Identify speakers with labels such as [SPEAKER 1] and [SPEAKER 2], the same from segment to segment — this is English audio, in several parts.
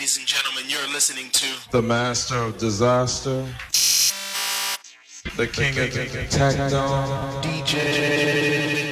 [SPEAKER 1] ladies and gentlemen, you're listening to
[SPEAKER 2] the master of disaster, the king of the techno,
[SPEAKER 1] DJ.
[SPEAKER 3] bring it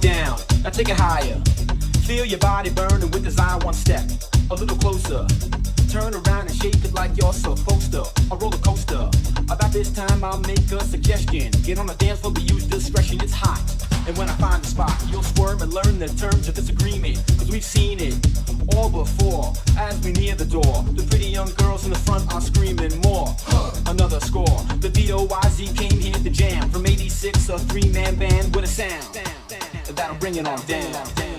[SPEAKER 3] down. Now take it higher. Feel your body burning with desire one step. A little closer. Turn around and shake it like you're supposed to. A roller coaster. About this time I'll make a suggestion. Get on the dance floor, but use discretion. It's hot. And when I find the spot, you'll squirm and learn the terms of disagreement. Cause we've seen it all before. As we near the door, the pretty young girls in the front are screaming more. Another score. The DOYZ came here to jam. From 86, a three man band with a sound. That'll bring it on down.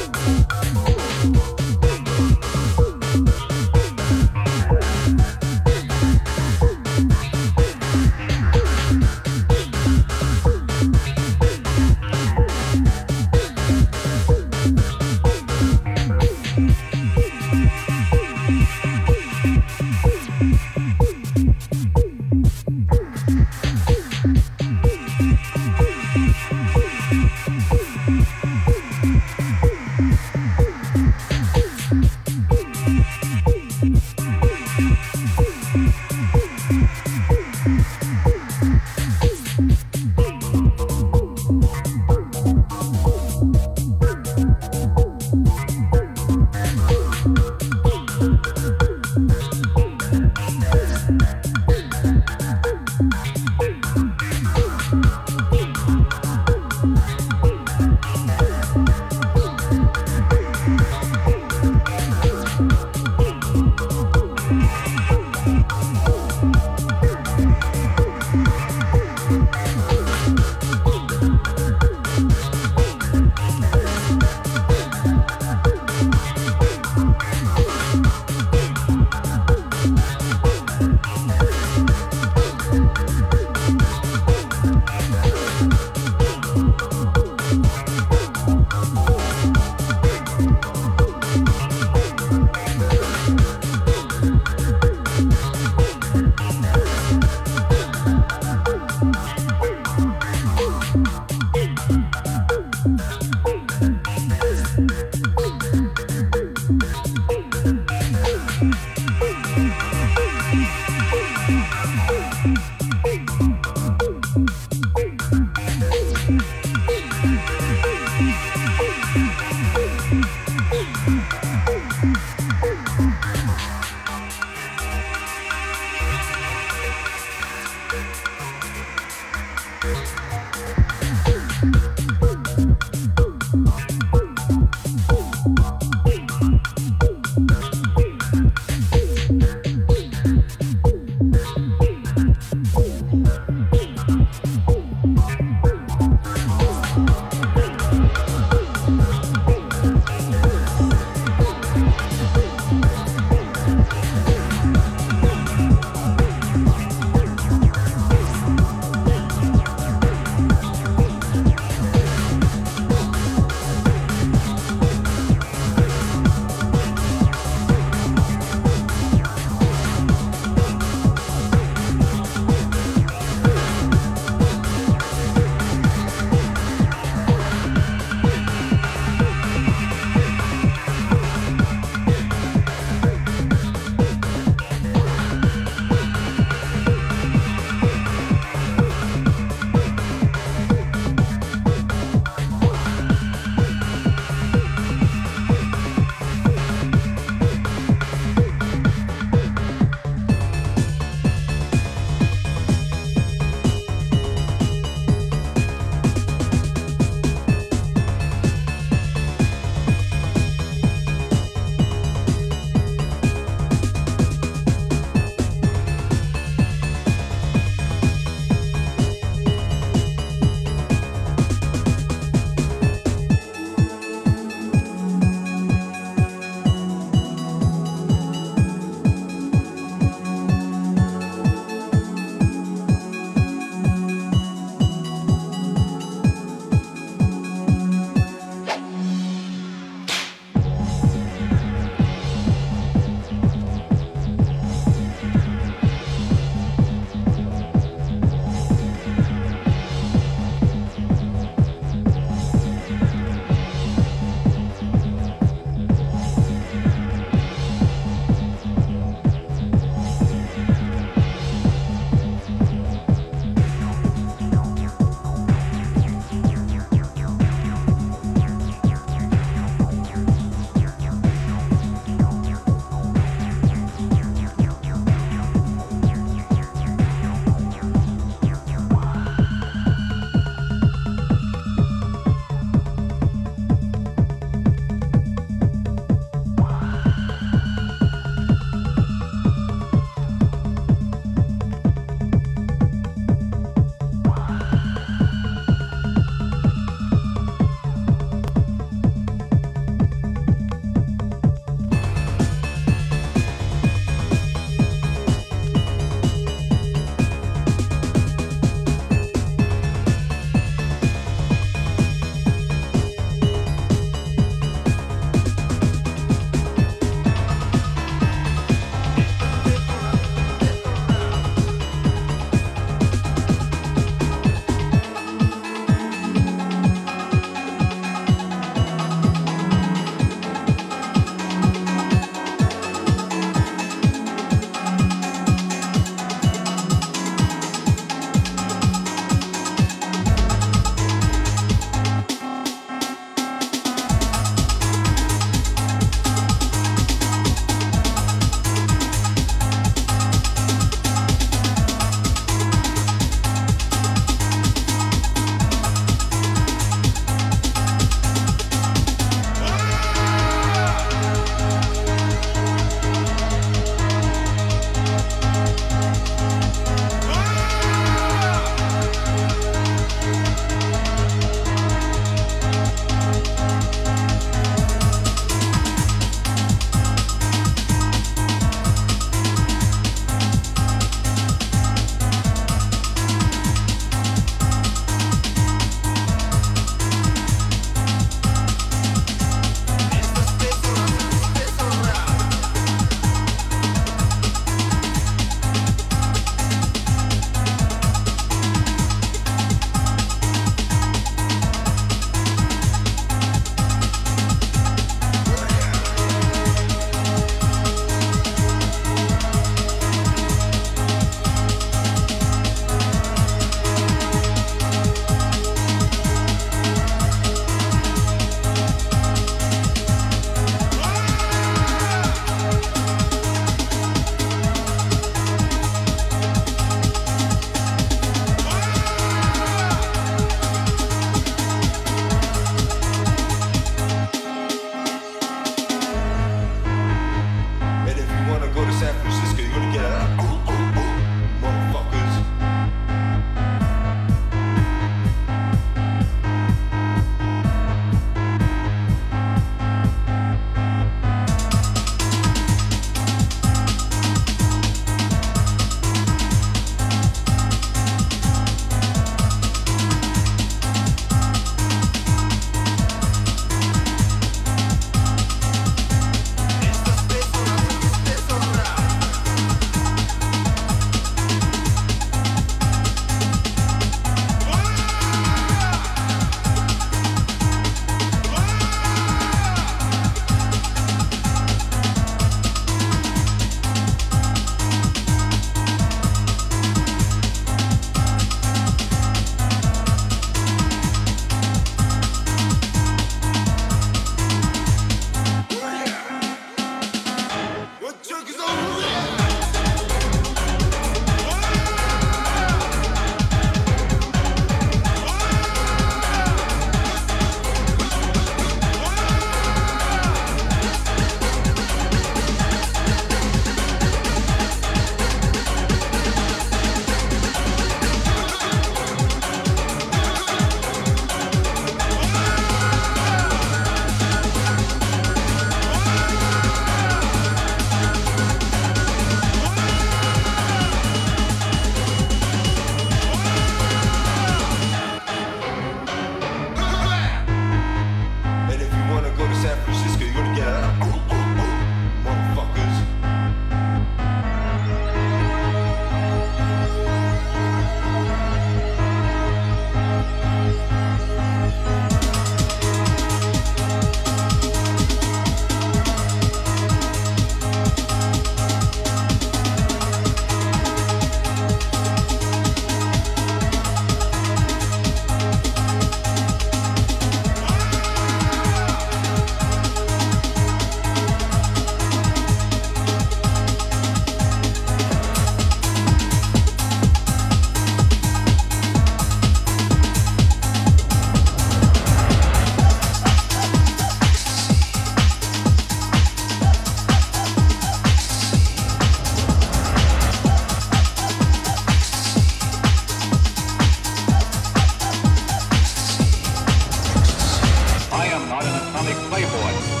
[SPEAKER 4] Atomic playboy.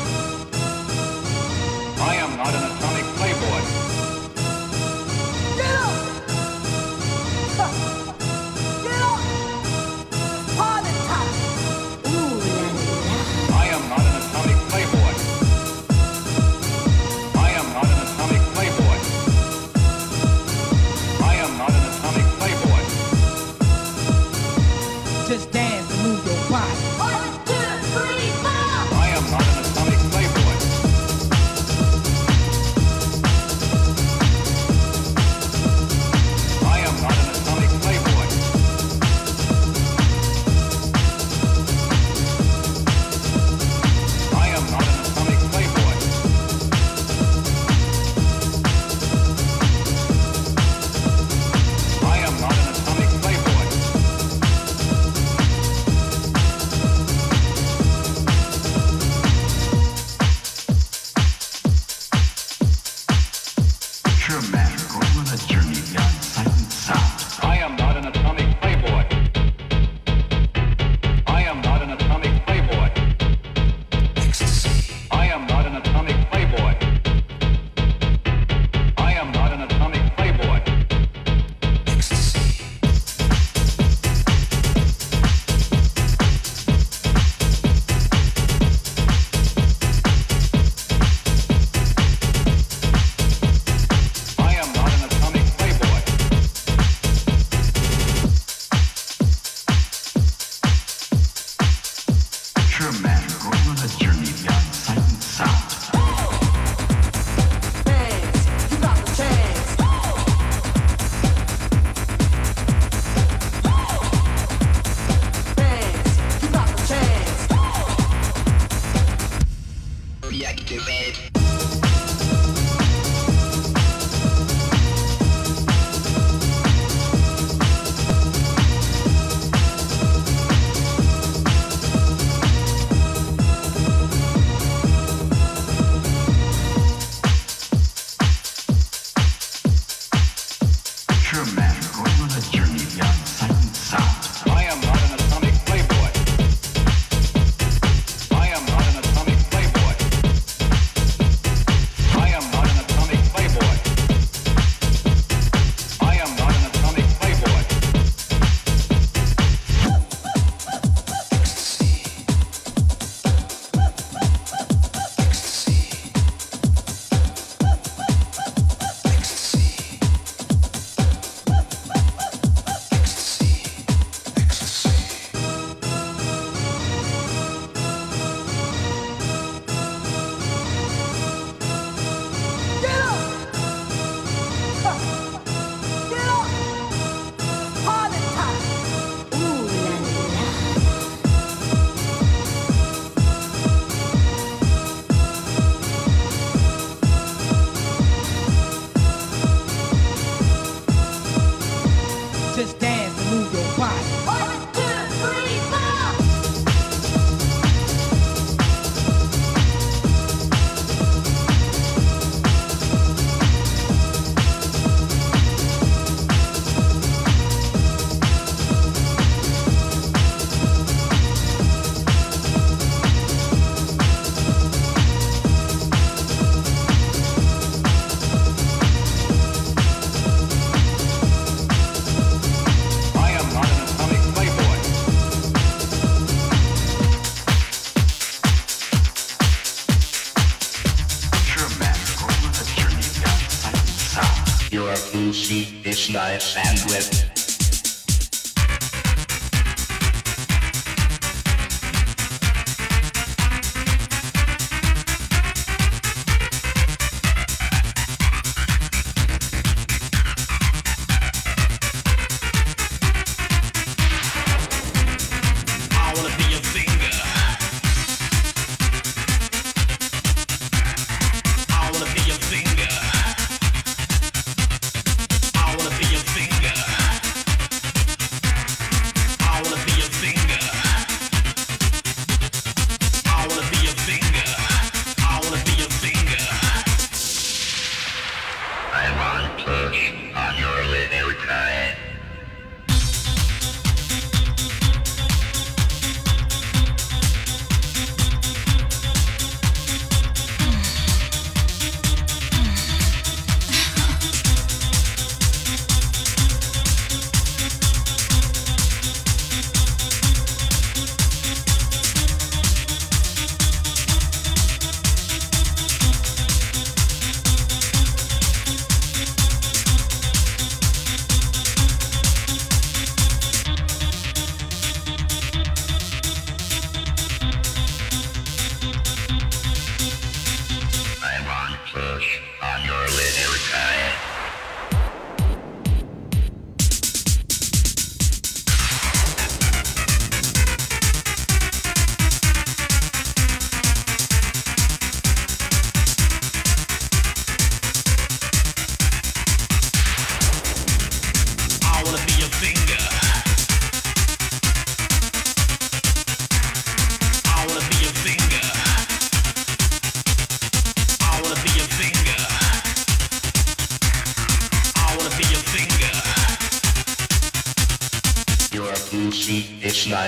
[SPEAKER 5] Is nice and wet.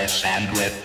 [SPEAKER 6] sandwich.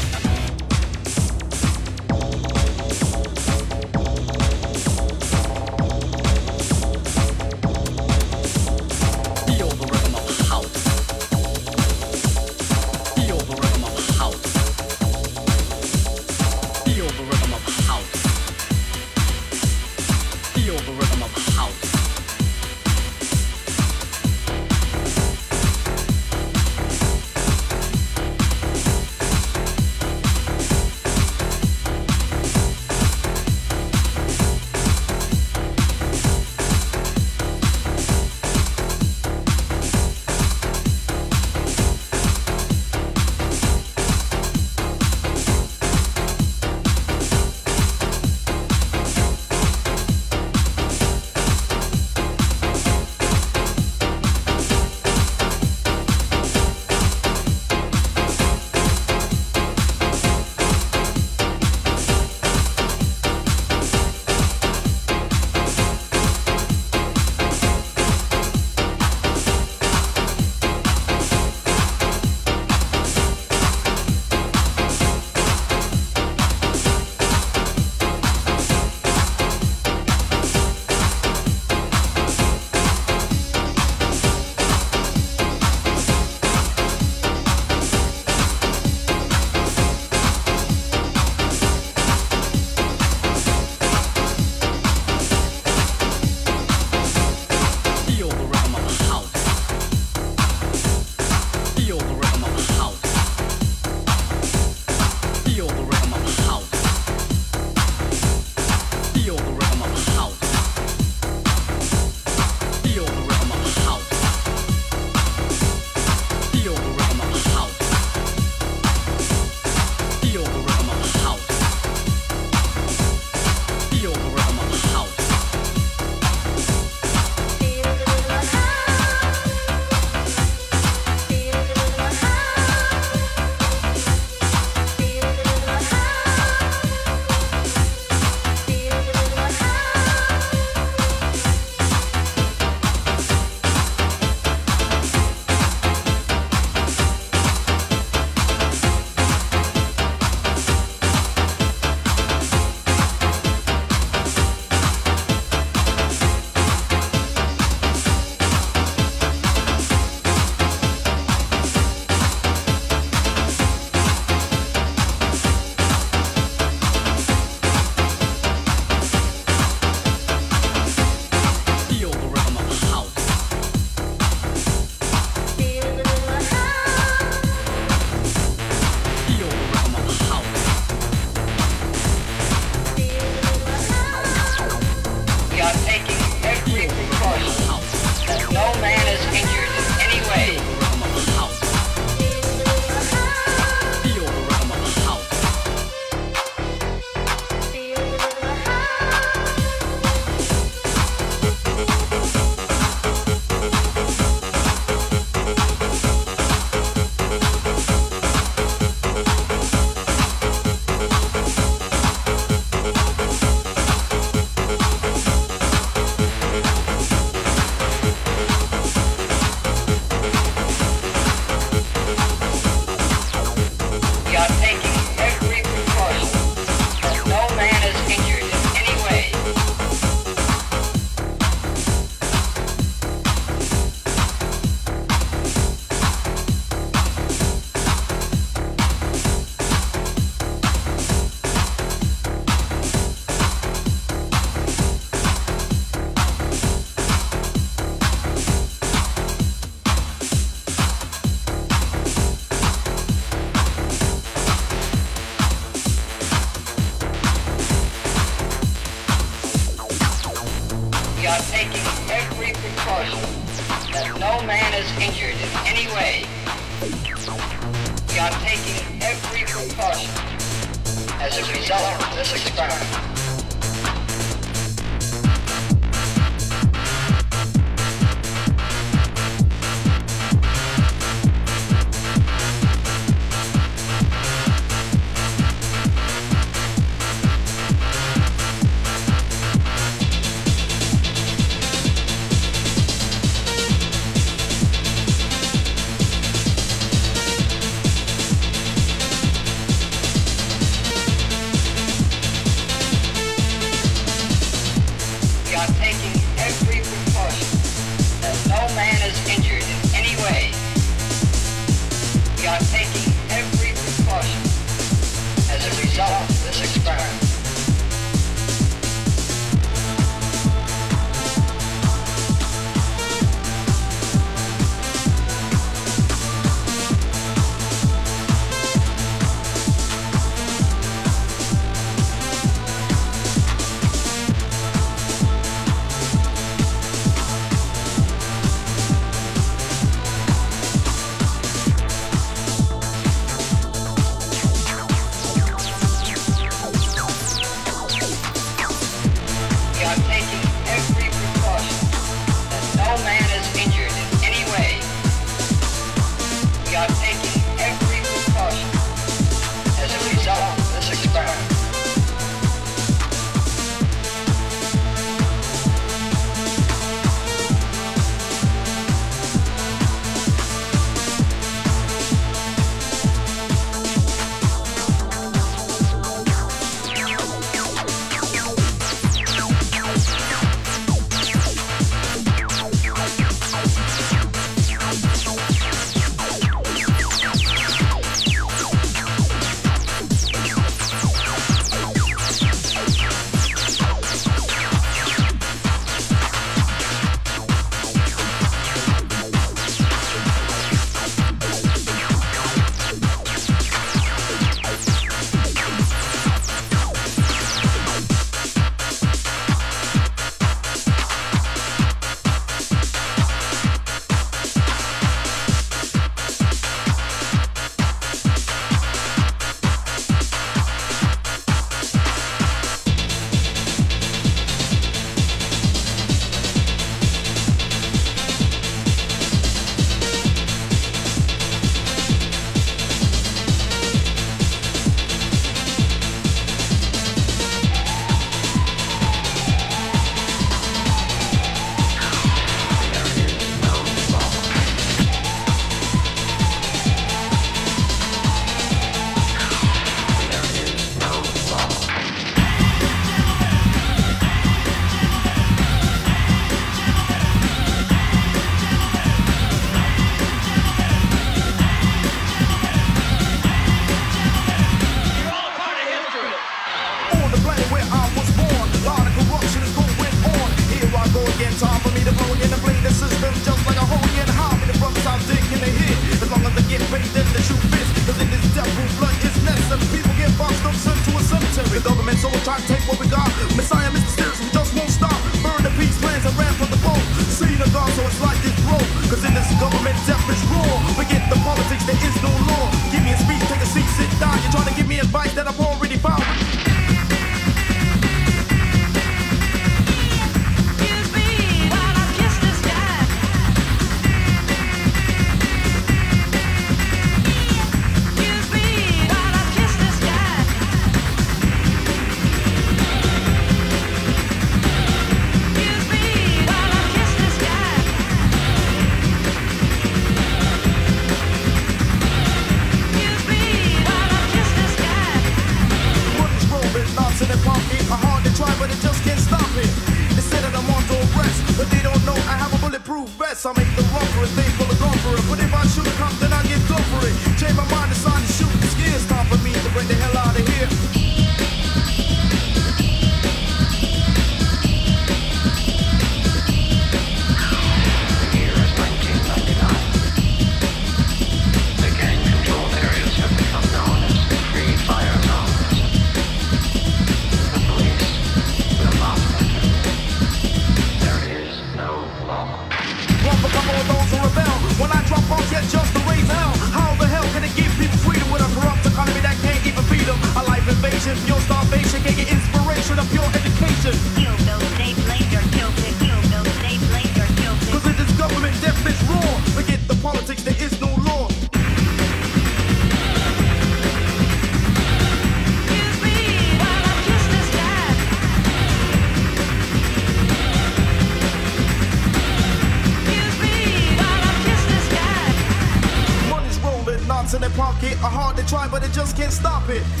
[SPEAKER 6] Can't stop it.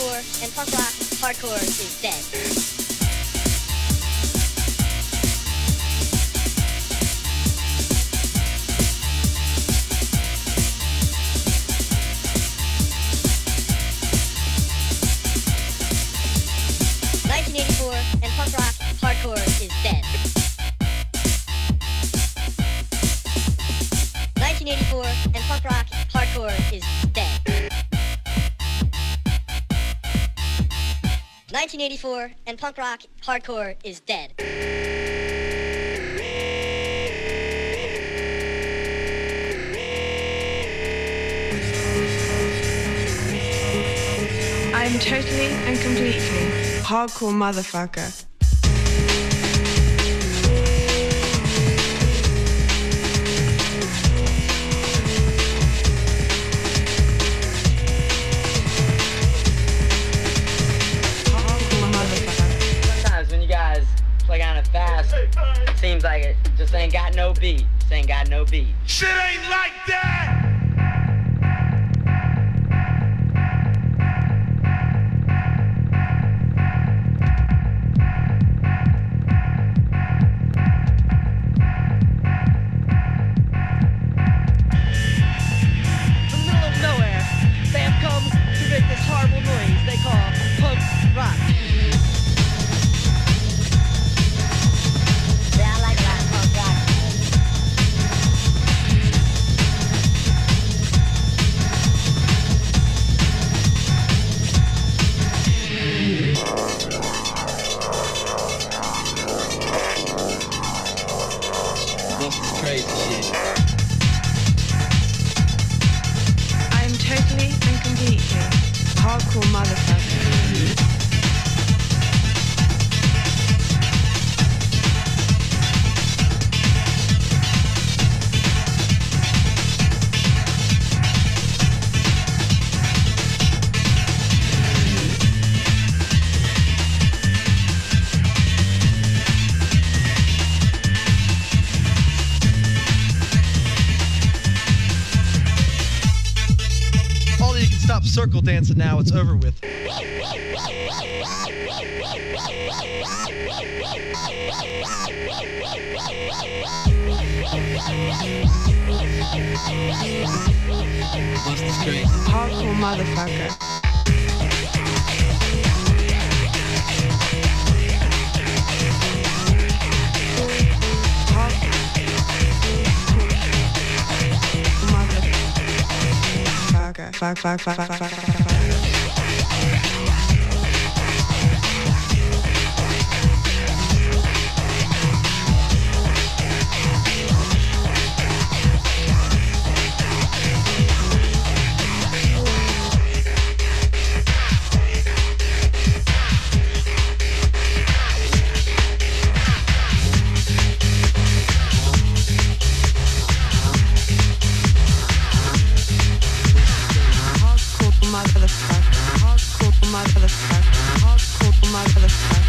[SPEAKER 7] hardcore, and punk rock hardcore is dead. and punk rock hardcore is dead.
[SPEAKER 8] I'm totally and completely hardcore motherfucker.
[SPEAKER 9] be. dancing now. It's over with.
[SPEAKER 8] Motherfucker. fire, fire, fire, fire, fire, fire. motherfucker.
[SPEAKER 1] Hardcore house.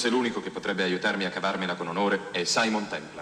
[SPEAKER 10] Forse l'unico che potrebbe aiutarmi a cavarmela con onore è Simon
[SPEAKER 11] Temple.